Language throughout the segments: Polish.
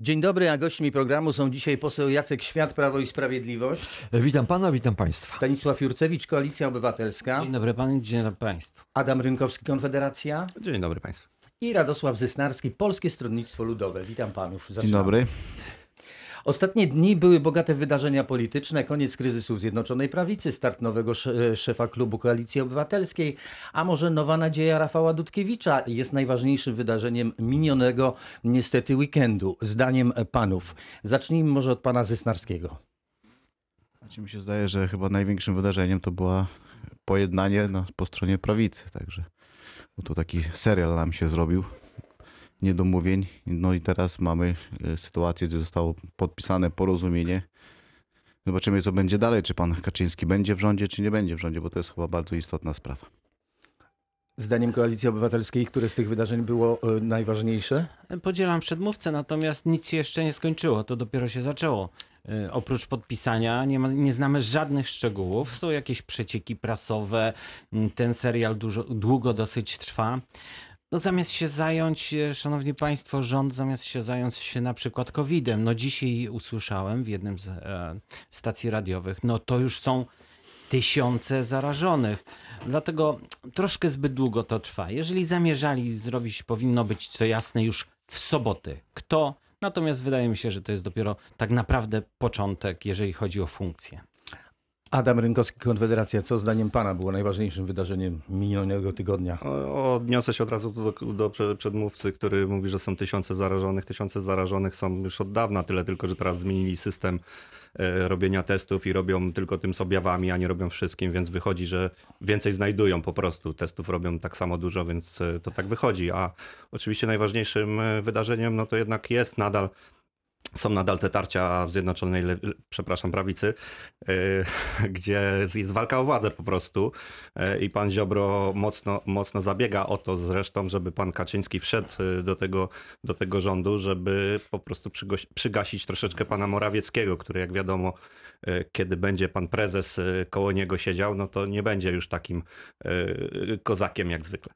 Dzień dobry, a gośćmi programu są dzisiaj poseł Jacek Świat, Prawo i Sprawiedliwość, Witam pana, witam państwa. Stanisław Jurcewicz, Koalicja Obywatelska, Dzień dobry panu, dzień dobry państwu. Adam Rynkowski, Konfederacja Dzień dobry Państwu. i Radosław Zysnarski, Polskie Stronnictwo Ludowe. Witam panów. Dzień Zaczynamy. dobry. Ostatnie dni były bogate wydarzenia polityczne. Koniec kryzysu Zjednoczonej Prawicy, start nowego sze- szefa klubu Koalicji Obywatelskiej, a może nowa nadzieja Rafała Dudkiewicza jest najważniejszym wydarzeniem minionego niestety weekendu, zdaniem panów. Zacznijmy może od pana Zysnarskiego. Znaczy mi się zdaje, że chyba największym wydarzeniem to była pojednanie na, po stronie prawicy, także bo tu taki serial nam się zrobił niedomówień. No i teraz mamy e, sytuację, gdzie zostało podpisane porozumienie. Zobaczymy, co będzie dalej. Czy pan Kaczyński będzie w rządzie, czy nie będzie w rządzie, bo to jest chyba bardzo istotna sprawa. Zdaniem Koalicji Obywatelskiej, które z tych wydarzeń było e, najważniejsze? Podzielam przedmówcę, natomiast nic się jeszcze nie skończyło, to dopiero się zaczęło. Y, Oprócz podpisania nie, ma, nie znamy żadnych szczegółów. Są jakieś przecieki prasowe, mm, ten serial dużo, długo dosyć trwa. No zamiast się zająć, e, szanowni państwo, rząd zamiast się zająć się na przykład COVID-em, no dzisiaj usłyszałem w jednym z e, stacji radiowych, no to już są tysiące zarażonych. Dlatego troszkę zbyt długo to trwa. Jeżeli zamierzali zrobić, powinno być to jasne już w soboty. Kto? Natomiast wydaje mi się, że to jest dopiero tak naprawdę początek, jeżeli chodzi o funkcję. Adam Rynkowski, Konfederacja. Co zdaniem pana było najważniejszym wydarzeniem minionego tygodnia? Odniosę się od razu do, do prze- przedmówcy, który mówi, że są tysiące zarażonych. Tysiące zarażonych są już od dawna, tyle tylko, że teraz zmienili system e, robienia testów i robią tylko tym z objawami, a nie robią wszystkim, więc wychodzi, że więcej znajdują po prostu. Testów robią tak samo dużo, więc e, to tak wychodzi. A oczywiście najważniejszym e, wydarzeniem, no to jednak jest nadal są nadal te tarcia w Zjednoczonej, Le- przepraszam, prawicy, e, gdzie jest walka o władzę po prostu E, i pan Ziobro mocno, mocno zabiega o to zresztą, żeby pan Kaczyński wszedł e, do tego, do tego rządu, żeby po prostu przygasić troszeczkę pana Morawieckiego, który jak wiadomo, kiedy będzie pan prezes e, koło niego siedział, no to nie będzie już takim e, kozakiem jak zwykle.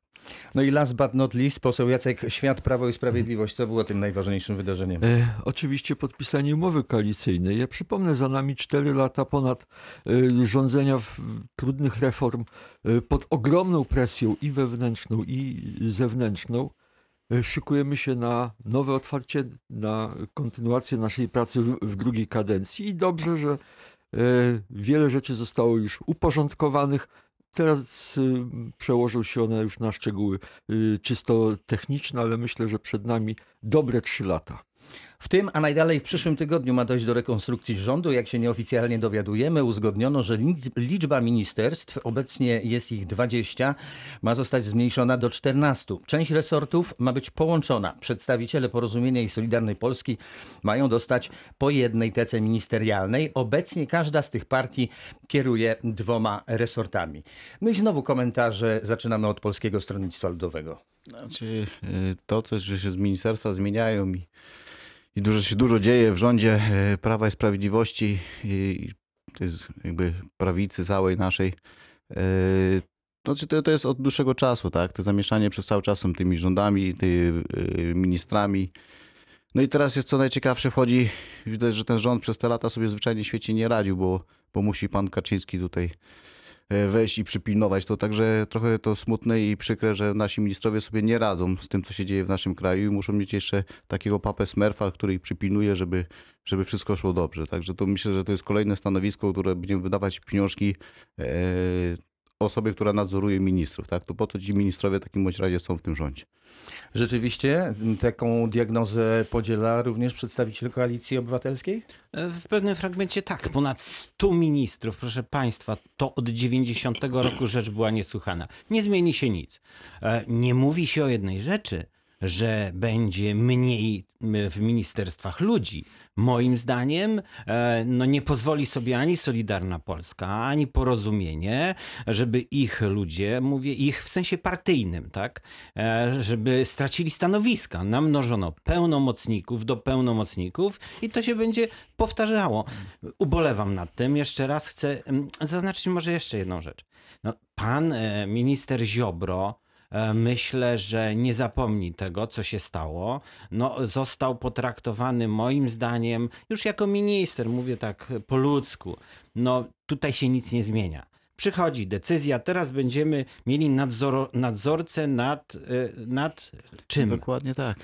No i last but not least, poseł Jacek Świat, Prawo i Sprawiedliwość. Co było tym najważniejszym wydarzeniem? E, oczywiście podpisanie umowy koalicyjnej. Ja przypomnę, za nami 4 lata ponad e, rządzenia w, trudnych reform e, pod ogromną presją i wewnętrzną, i zewnętrzną. E, szykujemy się na nowe otwarcie, na kontynuację naszej pracy w, drugiej kadencji i dobrze, że e, wiele rzeczy zostało już uporządkowanych. Teraz y, przełożą się one już na szczegóły y, czysto techniczne, ale myślę, że przed nami dobre trzy lata. W tym, a najdalej w przyszłym tygodniu ma dojść do rekonstrukcji rządu. Jak się nieoficjalnie dowiadujemy, uzgodniono, że lic- liczba ministerstw, obecnie jest ich 20, ma zostać zmniejszona do 14. Część resortów ma być połączona. Przedstawiciele Porozumienia i Solidarnej Polski mają dostać po jednej tece ministerialnej. Obecnie każda z tych partii kieruje dwoma resortami. No i znowu komentarze. Zaczynamy od Polskiego Stronnictwa Ludowego. Znaczy, e, to, co, że się z ministerstwa zmieniają i, i dużo się dużo dzieje w rządzie e, Prawa i Sprawiedliwości i to jest jakby prawicy całej naszej. e, Znaczy, to, to jest od dłuższego czasu, tak? To zamieszanie przez cały czas są tymi rządami, tymi e, ministrami. No i teraz jest co najciekawsze, wchodzi, widać, że ten rząd przez te lata sobie zwyczajnie w świecie nie radził, bo, bo musi pan Kaczyński tutaj wejść i przypilnować to. Także trochę to smutne i przykre, że nasi ministrowie sobie nie radzą z tym, co się dzieje w naszym kraju i muszą mieć jeszcze takiego papę smerfa, który ich przypilnuje, żeby, żeby wszystko szło dobrze. Także to myślę, że to jest kolejne stanowisko, które będziemy wydawać pieniążki e, osobie, która nadzoruje ministrów. Tak? To po co ci ministrowie w takim bądź razie są w tym rządzie? Rzeczywiście taką diagnozę podziela również przedstawiciel Koalicji Obywatelskiej? W pewnym fragmencie tak, ponad 100 ministrów, proszę Państwa, to od 90 roku rzecz była niesłychana. Nie zmieni się nic. E, Nie mówi się o jednej rzeczy, że będzie mniej w ministerstwach ludzi. Moim zdaniem e, no nie pozwoli sobie ani Solidarna Polska, ani Porozumienie, żeby ich ludzie, mówię ich w sensie partyjnym, tak, e, żeby stracili stanowiska. Namnożono pełnomocników do pełnomocników i to się będzie powtarzało. Ubolewam nad tym. Jeszcze raz chcę mm, zaznaczyć może jeszcze jedną rzecz. No, pan e, minister Ziobro Myślę, że nie zapomni tego, co się stało. No, został potraktowany moim zdaniem już jako minister, mówię tak po ludzku. No, tutaj się nic nie zmienia. Przychodzi decyzja, teraz będziemy mieli nadzoro, nadzorcę nad, y, nad czym? Dokładnie tak.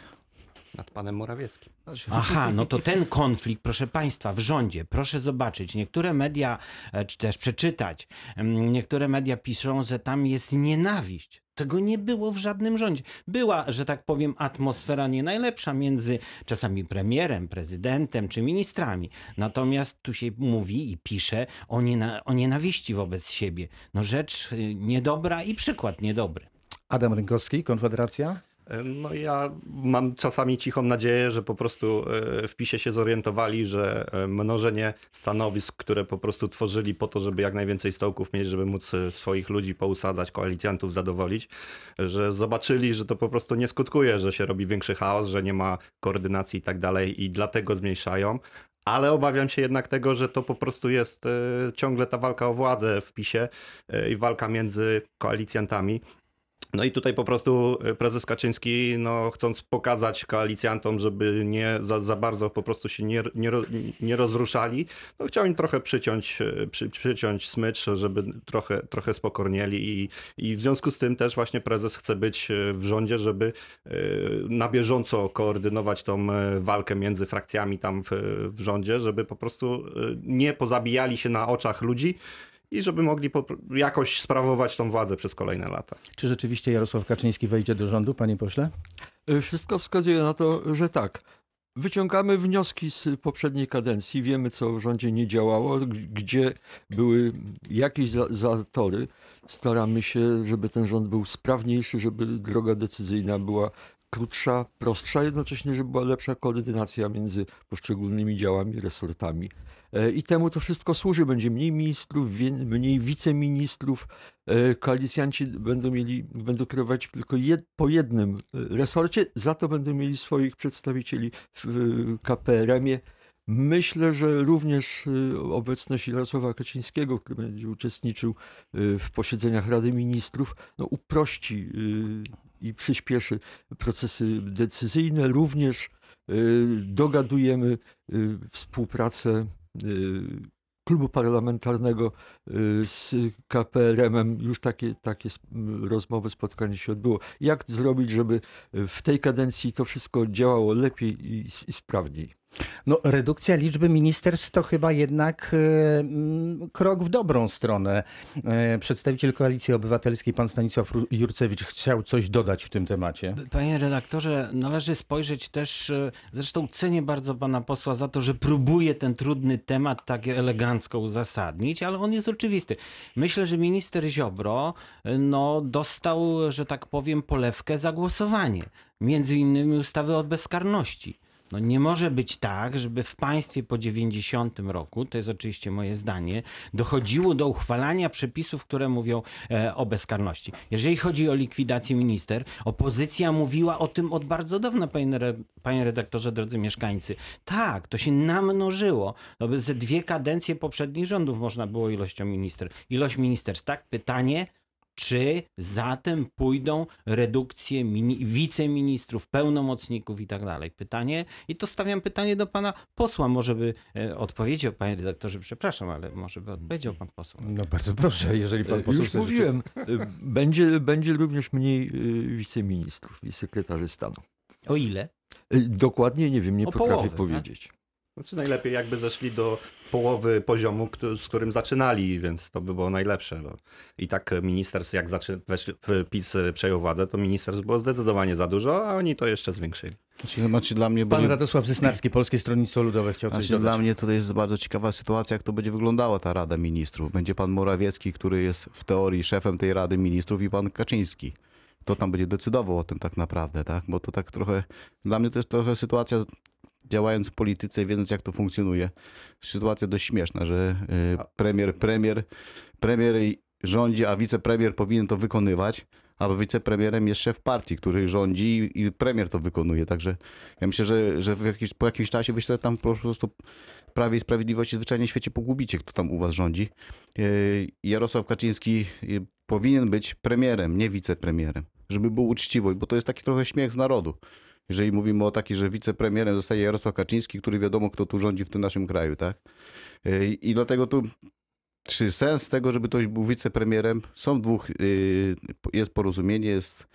Nad panem Morawieckim. Aha, no to ten konflikt, proszę Państwa, w rządzie, proszę zobaczyć, niektóre media, e, czy też przeczytać, em, niektóre media piszą, że tam jest nienawiść. Tego nie było w żadnym rządzie. Była, że tak powiem, atmosfera nie najlepsza między czasami premierem, prezydentem czy ministrami. Natomiast tu się mówi i pisze o, niena- o nienawiści wobec siebie. No rzecz y, niedobra i przykład niedobry. Adam Rynkowski, Konfederacja. No ja mam czasami cichą nadzieję, że po prostu e, w PiSie się zorientowali, że e, mnożenie stanowisk, które po prostu tworzyli po to, żeby jak najwięcej stołków mieć, żeby móc e, swoich ludzi pousadzać, koalicjantów zadowolić, że zobaczyli, że to po prostu nie skutkuje, że się robi większy chaos, że nie ma koordynacji i tak dalej i dlatego zmniejszają. Ale obawiam się jednak tego, że to po prostu jest ciągle ta walka o władzę w PiSie i walka między koalicjantami. No i tutaj po prostu e, prezes Kaczyński, no, chcąc pokazać koalicjantom, żeby nie za, za bardzo po prostu się nie, nie, nie rozruszali, no chciał im trochę przyciąć, e, przy, przyciąć smycz, żeby trochę, trochę spokornieli i, i w związku z tym też właśnie prezes chce być e, w rządzie, żeby na bieżąco koordynować tą walkę między frakcjami tam w, w rządzie, żeby po prostu nie pozabijali się na oczach ludzi, i żeby mogli jakoś sprawować tą władzę przez kolejne lata. Czy rzeczywiście Jarosław Kaczyński wejdzie do rządu, panie pośle? Y, Wszystko wskazuje na to, że tak. Wyciągamy wnioski z poprzedniej kadencji, wiemy co w rządzie nie działało, gdzie były jakieś za- zatory. Staramy się, żeby ten rząd był sprawniejszy, żeby droga decyzyjna była krótsza, prostsza, jednocześnie, żeby była lepsza koordynacja między poszczególnymi działami, resortami. E, I temu to wszystko służy. Będzie mniej ministrów, mniej wiceministrów. E, Koalicjanci będą mieli, będą kierować tylko jed, po jednym e, resorcie, za to będą mieli swoich przedstawicieli w KPRM-ie. Myślę, że również obecność Jarosława Kaczyńskiego, który będzie uczestniczył w posiedzeniach Rady Ministrów, no, uprości i przyspieszy procesy decyzyjne. Również dogadujemy współpracę klubu parlamentarnego y, z KPRM-em już takie, takie rozmowy, spotkanie się odbyło. Jak zrobić, żeby y, w tej kadencji to wszystko działało lepiej i, i sprawniej? No, redukcja liczby ministerstw to chyba jednak e, mm, krok w dobrą stronę. E, Przedstawiciel Koalicji Obywatelskiej, pan Stanisław Jurcewicz, chciał coś dodać w tym temacie. Panie redaktorze, należy spojrzeć też, e, zresztą cenię bardzo pana posła za to, że próbuje ten trudny temat tak elegancko uzasadnić, ale on jest oczywisty. Myślę, że minister Ziobro no, dostał, że tak powiem, polewkę za głosowanie. Między innymi ustawy o bezkarności. No nie może być tak, żeby w państwie po 90 roku, to jest oczywiście moje zdanie, dochodziło do uchwalania przepisów, które mówią e, o bezkarności. Jeżeli chodzi o likwidację minister, opozycja mówiła o tym od bardzo dawna, panie, re, panie redaktorze, drodzy mieszkańcy. Tak, to się namnożyło. No, ze dwie kadencje poprzednich rządów można było ilością minister. Ilość ministerstw. Tak, pytanie, czy zatem pójdą redukcje mini, wiceministrów, pełnomocników i tak dalej? Pytanie, i to stawiam pytanie do pana posła. Może by e, odpowiedział, panie redaktorze, przepraszam, ale może by odpowiedział pan poseł. No bardzo proszę, jeżeli pan poseł Już chce mówiłem, y, będzie, będzie również mniej y, wiceministrów i sekretarzy stanu. O ile? Dokładnie nie wiem, nie O potrafię połowę, tak? powiedzieć. Znaczy najlepiej jakby zeszli do połowy poziomu, z którym zaczynali, więc to by było najlepsze. No. I tak ministerstw, jak zaczy, weszli, w PiS przejął władzę, to ministerstw było zdecydowanie za dużo, a oni to jeszcze zwiększyli. Znaczy, znaczy dla mnie Pan byli- Radosław Zysnarski, Polskie Stronnictwo Ludowe chciał coś Znaczy, dodać. dla mnie tutaj jest bardzo ciekawa sytuacja, jak to będzie wyglądała ta Rada Ministrów. Będzie pan Morawiecki, który jest w teorii szefem tej Rady Ministrów i pan Kaczyński. To tam będzie decydował o tym tak naprawdę, tak? Bo to tak trochę, dla mnie to jest trochę sytuacja, działając w polityce, wiedząc jak to funkcjonuje, sytuacja dość śmieszna, że y, premier, premier, premier rządzi, a wicepremier powinien to wykonywać, a wicepremierem jest szef partii, który rządzi i premier to wykonuje. Także ja myślę, że, że jakiś, po jakimś czasie wyślę tam po prostu Prawie i Sprawiedliwości zwyczajnie w świecie pogubicie, kto tam u was rządzi. Yy, Jarosław Kaczyński yy, powinien być premierem, nie wicepremierem. żeby było uczciwość, bo to jest taki trochę śmiech z narodu. Jeżeli mówimy o takim, że wicepremierem zostaje Jarosław Kaczyński, który wiadomo, kto tu rządzi w tym naszym kraju, tak? Yy, I dlatego tu czy sens tego, żeby ktoś był wicepremierem? Są dwóch, yy, jest porozumienie, jest,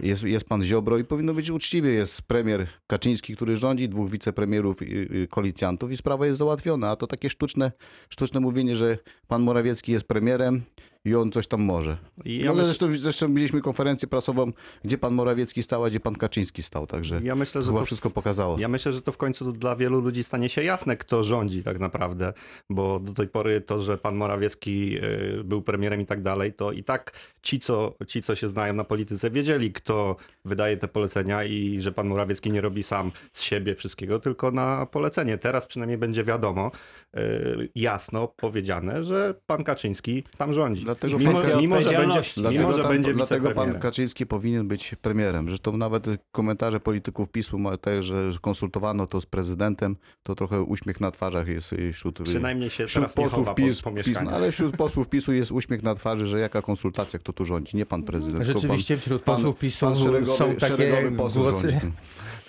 jest, jest pan Ziobro i powinno być uczciwie. Jest premier Kaczyński, który rządzi, dwóch wicepremierów, yy, koalicjantów i sprawa jest załatwiona. A to takie sztuczne, sztuczne mówienie, że pan Morawiecki jest premierem i on coś tam może. Ja no, myśl, zresztą, zresztą mieliśmy konferencję prasową, gdzie pan Morawiecki stał, a gdzie pan Kaczyński stał, także ja myślę, że chyba to wszystko pokazało. Ja myślę, że to w końcu dla wielu ludzi stanie się jasne, kto rządzi tak naprawdę, bo do tej pory to, że pan Morawiecki y, był premierem i tak dalej, to i tak ci co, ci, co się znają na polityce, wiedzieli, kto wydaje te polecenia i że pan Morawiecki nie robi sam z siebie wszystkiego, tylko na polecenie. Teraz przynajmniej będzie wiadomo, y, jasno powiedziane, że pan Kaczyński tam rządzi. Dlatego mimo, kwestia mimo, że będzie. Dlatego, mimo, że będzie dlatego pan. Kaczyński powinien być premierem. Zresztą nawet komentarze polityków PiSu, te, że konsultowano to z prezydentem, to trochę uśmiech na twarzach jest y, wśród, y, Przynajmniej się wśród posłów chowa PiS, po, po PiS, no, ale wśród posłów PiSu jest uśmiech na twarzy, że jaka konsultacja, kto tu rządzi, nie pan prezydent. tylko Rzeczywiście wśród pan- posłów PiSu pan szeregowy, są takie szeregowy poseł głosy. rządzi.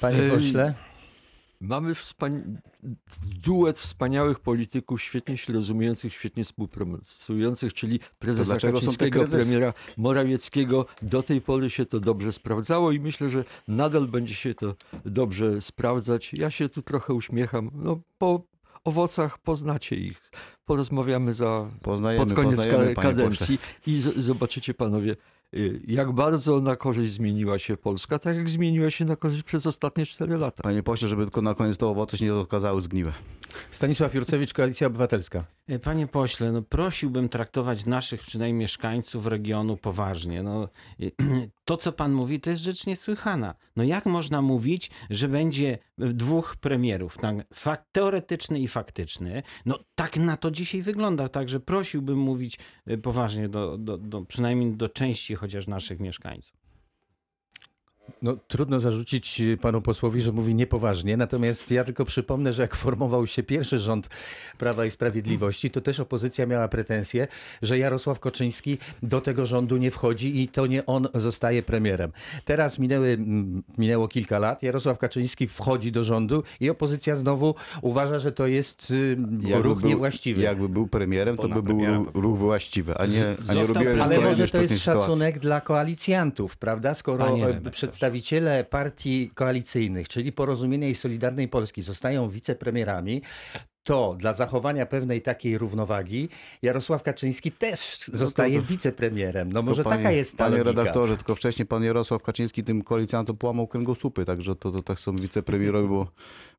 Panie pośle? Mamy duet wspaniałych polityków, świetnie się rozumiejących, świetnie współpracujących, czyli prezesa Kaczyńskiego, premiera Morawieckiego. Do tej pory się to dobrze sprawdzało i myślę, że nadal będzie się to dobrze sprawdzać. Ja się tu trochę uśmiecham. No, po owocach poznacie ich. Porozmawiamy za Poznajemy, pod koniec poznajemy, kadencji i z- zobaczycie panowie, jak bardzo na korzyść zmieniła się Polska, tak jak zmieniła się na korzyść przez ostatnie 4 lata. Panie pośle, żeby tylko na koniec to owoce się nie okazały zgniłe. Stanisław Jurcewicz, Koalicja Obywatelska. E, Panie pośle, no prosiłbym traktować naszych przynajmniej mieszkańców regionu poważnie. No, y, to, co pan mówi, to jest rzecz niesłychana. No jak można mówić, że będzie dwóch premierów, tak, fak- teoretyczny i faktyczny? No tak na to dzisiaj wygląda, także prosiłbym mówić y, poważnie, do, do, do, przynajmniej do części chociaż naszych mieszkańców. No, trudno zarzucić panu posłowi, że mówi niepoważnie, natomiast ja tylko przypomnę, że jak formował się pierwszy rząd Prawa i Sprawiedliwości, to też opozycja miała pretensje, że Jarosław Koczyński do tego rządu nie wchodzi i to nie on zostaje premierem. Teraz minęły, minęło kilka lat, Jarosław Kaczyński wchodzi do rządu i opozycja znowu uważa, że to jest y, ruch był, niewłaściwy. Jakby był premierem, to by był ruch, ruch właściwy, a nie, a nie robiłem Ale może to jest sytuacji. szacunek dla koalicjantów, prawda? Skoro Panie e. przedstawiciele partii koalicyjnych, czyli Porozumienia i Solidarnej Polski zostają wicepremierami, to dla zachowania pewnej takiej równowagi Jarosław Kaczyński też zostaje to- wicepremierem. No może panie, taka jest ta Panie logika. redaktorze, tylko wcześniej pan Jarosław Kaczyński tym koalicjantom połamał kręgosłupy, także to, to tak są wicepremierowie, bo,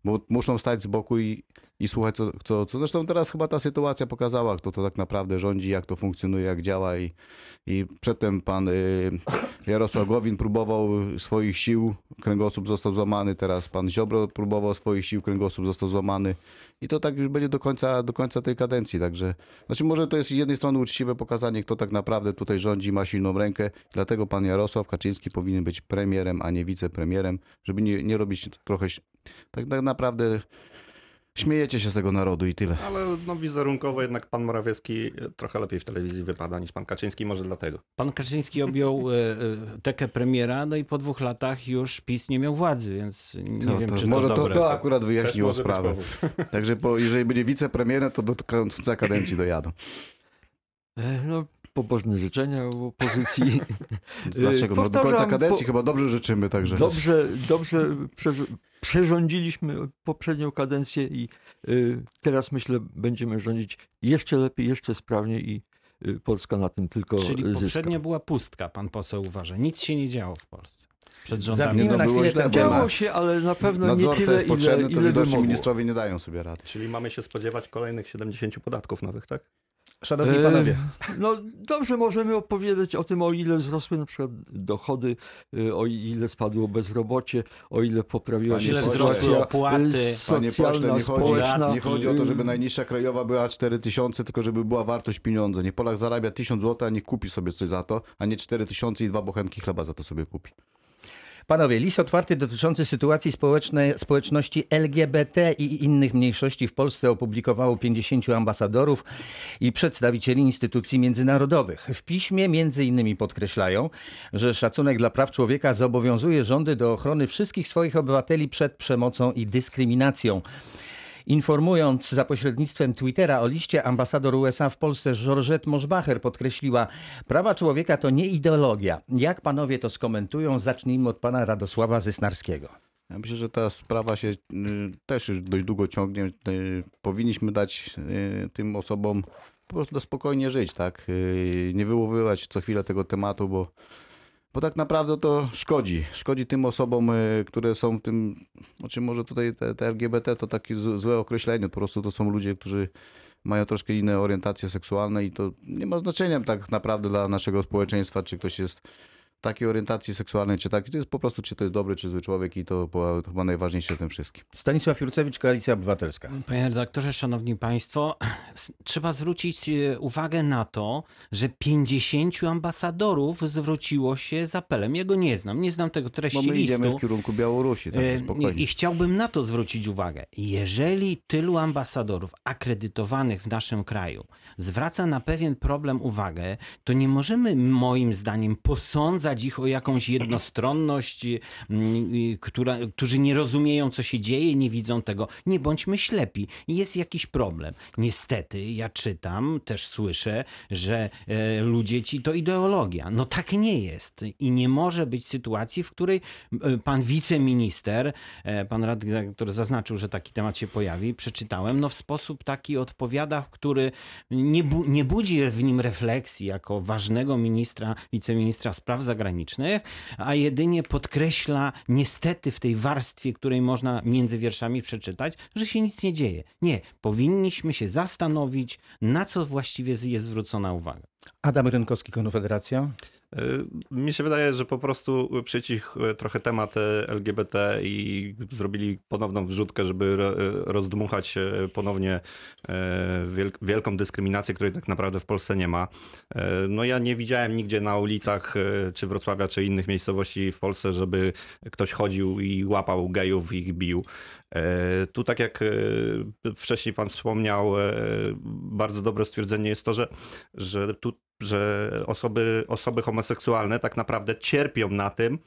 bo muszą stać z boku i, i słuchać, co, co, co. Zresztą teraz chyba ta sytuacja pokazała, kto to tak naprawdę rządzi, jak to funkcjonuje, jak działa i, i przedtem pan y, Jarosław Gowin próbował swoich sił, kręgosłup został złamany, teraz pan Ziobro próbował swoich sił, kręgosłup został złamany i to tak już będzie do końca, do końca tej kadencji, także znaczy może to jest z jednej strony uczciwe pokazanie, kto tak naprawdę tutaj rządzi, ma silną rękę, dlatego pan Jarosław Kaczyński powinien być premierem, a nie wicepremierem, żeby nie, nie robić trochę, tak, tak naprawdę śmiejecie się z tego narodu i tyle. Ale no, wizerunkowo jednak pan Morawiecki trochę lepiej w telewizji wypada niż pan Kaczyński, może dlatego. Pan Kaczyński objął e, e, tekę premiera, no i po dwóch latach już PiS nie miał władzy, więc nie To- wiem, to, czy może to to, dobre. to akurat wyjaśniło sprawę. Także po, jeżeli będzie wicepremierem, to do końca kadencji dojadą. E, No, pobożne życzenia opozycji. Dlaczego? No, do końca kadencji po- chyba dobrze życzymy, także. Dobrze, dobrze prze- przerządziliśmy poprzednią kadencję i y, teraz myślę będziemy rządzić jeszcze lepiej, jeszcze sprawniej i y, Polska na tym tylko Czyli zyska. poprzednio była pustka, pan poseł uważa. Nic się nie działo w Polsce. Przed rządami. Zamknijmy no, na było źle. Działo się, ale na pewno nie Nadzorca tyle, jest potrzebny, ile, to ile by ministrowie nie dają sobie rady. Czyli mamy się spodziewać kolejnych 70 podatków nowych, tak? Szanowni E, panowie, No dobrze, możemy opowiedzieć o tym, o ile wzrosły na przykład dochody, y, o ile spadło bezrobocie, o ile poprawiła się Ile pośle, wzrosły sytuacja opłaty. y, Panie pośle, nie chodzi, nie chodzi o to, żeby najniższa krajowa była 4 tysiące, tylko żeby była wartość pieniądza. Nie Polak zarabia 1000 zł, a nie kupi sobie coś za to, a nie 4 tysiące i dwa bochenki chleba za to sobie kupi. Panowie, list otwarty dotyczący sytuacji społecznej, społeczności LGBT i innych mniejszości w Polsce opublikowało 50 ambasadorów i przedstawicieli instytucji międzynarodowych. W piśmie między innymi podkreślają, że szacunek dla praw człowieka zobowiązuje rządy do ochrony wszystkich swoich obywateli przed przemocą i dyskryminacją. Informując za pośrednictwem Twittera o liście, ambasador USA w Polsce Georgette Moschbacher podkreśliła, prawa człowieka to nie ideologia. Jak panowie to skomentują? Zacznijmy od pana Radosława Zysnarskiego. Ja myślę, że ta sprawa się y, też już dość długo ciągnie. Y, Powinniśmy dać y, tym osobom po prostu spokojnie żyć, tak? Nie wyłowywać co chwilę tego tematu, bo, bo tak naprawdę to szkodzi. Szkodzi tym osobom, y, które są tym, znaczy może tutaj te, te LGBT to takie złe określenie, po prostu to są ludzie, którzy mają troszkę inne orientacje seksualne i to nie ma znaczenia tak naprawdę dla naszego społeczeństwa, czy ktoś jest takiej orientacji seksualnej, czy tak. To jest po prostu, czy to jest dobry, czy zły człowiek i to była chyba najważniejsze w tym wszystkim. Stanisław Jurcewicz, Koalicja Obywatelska. Panie redaktorze, szanowni państwo, trzeba zwrócić e, uwagę na to, że 50 ambasadorów zwróciło się z apelem. Ja go nie znam, nie znam tego Bo treści my idziemy listu. w kierunku Białorusi, tak E, spokojnie. I chciałbym na to zwrócić uwagę. Jeżeli tylu ambasadorów akredytowanych w naszym kraju zwraca na pewien problem uwagę, to nie możemy moim zdaniem posądzać ich o jakąś jednostronność, mm, i- która, którzy nie rozumieją, co się dzieje, nie widzą tego. Nie bądźmy ślepi. Jest jakiś problem. Niestety, ja czytam, też słyszę, że e, ludzie ci to ideologia. No tak nie jest. I nie może być sytuacji, w której e, pan wiceminister, e, pan redaktor zaznaczył, że taki temat się pojawi, przeczytałem, no w sposób taki odpowiada, który nie, bu- nie budzi w nim refleksji jako ważnego ministra, wiceministra spraw zagranicznych, a jedynie podkreśla niestety w tej warstwie, której można między wierszami przeczytać, że się nic nie dzieje. Nie, powinniśmy się zastanowić, na co właściwie jest zwrócona uwaga. Adam Rynkowski, Konfederacja. Y, Mi się wydaje, że po prostu przycichł y, trochę temat y, LGBT i zrobili ponowną wrzutkę, żeby ro- rozdmuchać ponownie wielk- wielką dyskryminację, której tak naprawdę w Polsce nie ma. No ja nie widziałem nigdzie na ulicach czy Wrocławia, czy innych miejscowości w Polsce, żeby ktoś chodził i łapał gejów i ich bił. E, Tu, tak jak e, wcześniej pan wspomniał, e, bardzo dobre stwierdzenie jest to, że, że, tu, że osoby, osoby homoseksualne tak naprawdę cierpią na tym,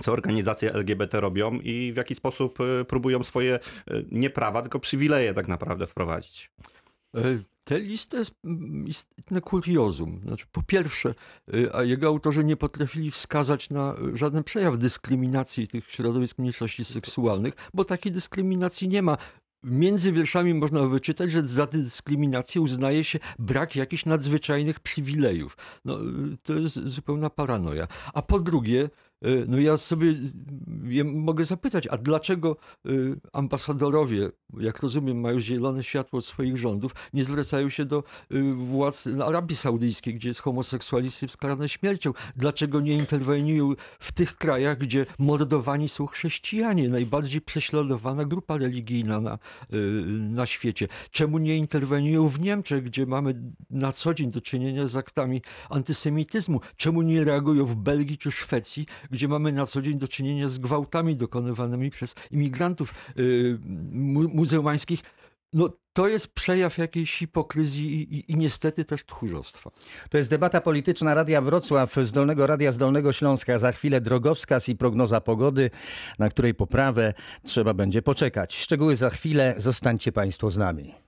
co organizacje LGBT robią i w jaki sposób e, próbują swoje e, nie prawa, tylko przywileje tak naprawdę wprowadzić. E, Te listy jest istotne kuriozum. Znaczy, po pierwsze, e, a jego autorzy nie potrafili wskazać na żaden przejaw dyskryminacji tych środowisk mniejszości seksualnych, bo takiej dyskryminacji nie ma. Między wierszami można wyczytać, że za dyskryminację uznaje się brak jakichś nadzwyczajnych przywilejów. No, e, to jest zupełna paranoja. A po drugie, no ja sobie e, ja mogę zapytać, a dlaczego e, ambasadorowie, jak rozumiem, mają zielone światło od swoich rządów, nie zwracają się do y, władz Arabii Saudyjskiej, gdzie jest homoseksualizm skarany śmiercią? Dlaczego nie interweniują w tych krajach, gdzie mordowani są chrześcijanie, najbardziej prześladowana grupa religijna na, na świecie? Czemu nie interweniują w Niemczech, gdzie mamy na co dzień do czynienia z aktami antysemityzmu? Czemu nie reagują w Belgii czy Szwecji, gdzie mamy na co dzień do czynienia z gwałtami dokonywanymi przez imigrantów y, mu, muzułmańskich? No, to jest przejaw jakiejś hipokryzji i, i, i niestety też tchórzostwa. To jest debata polityczna Radia Wrocław, Zdolnego Radia z Dolnego Śląska. Za chwilę drogowskaz i prognoza pogody, na której poprawę trzeba będzie poczekać. Szczegóły za chwilę. Zostańcie Państwo z nami.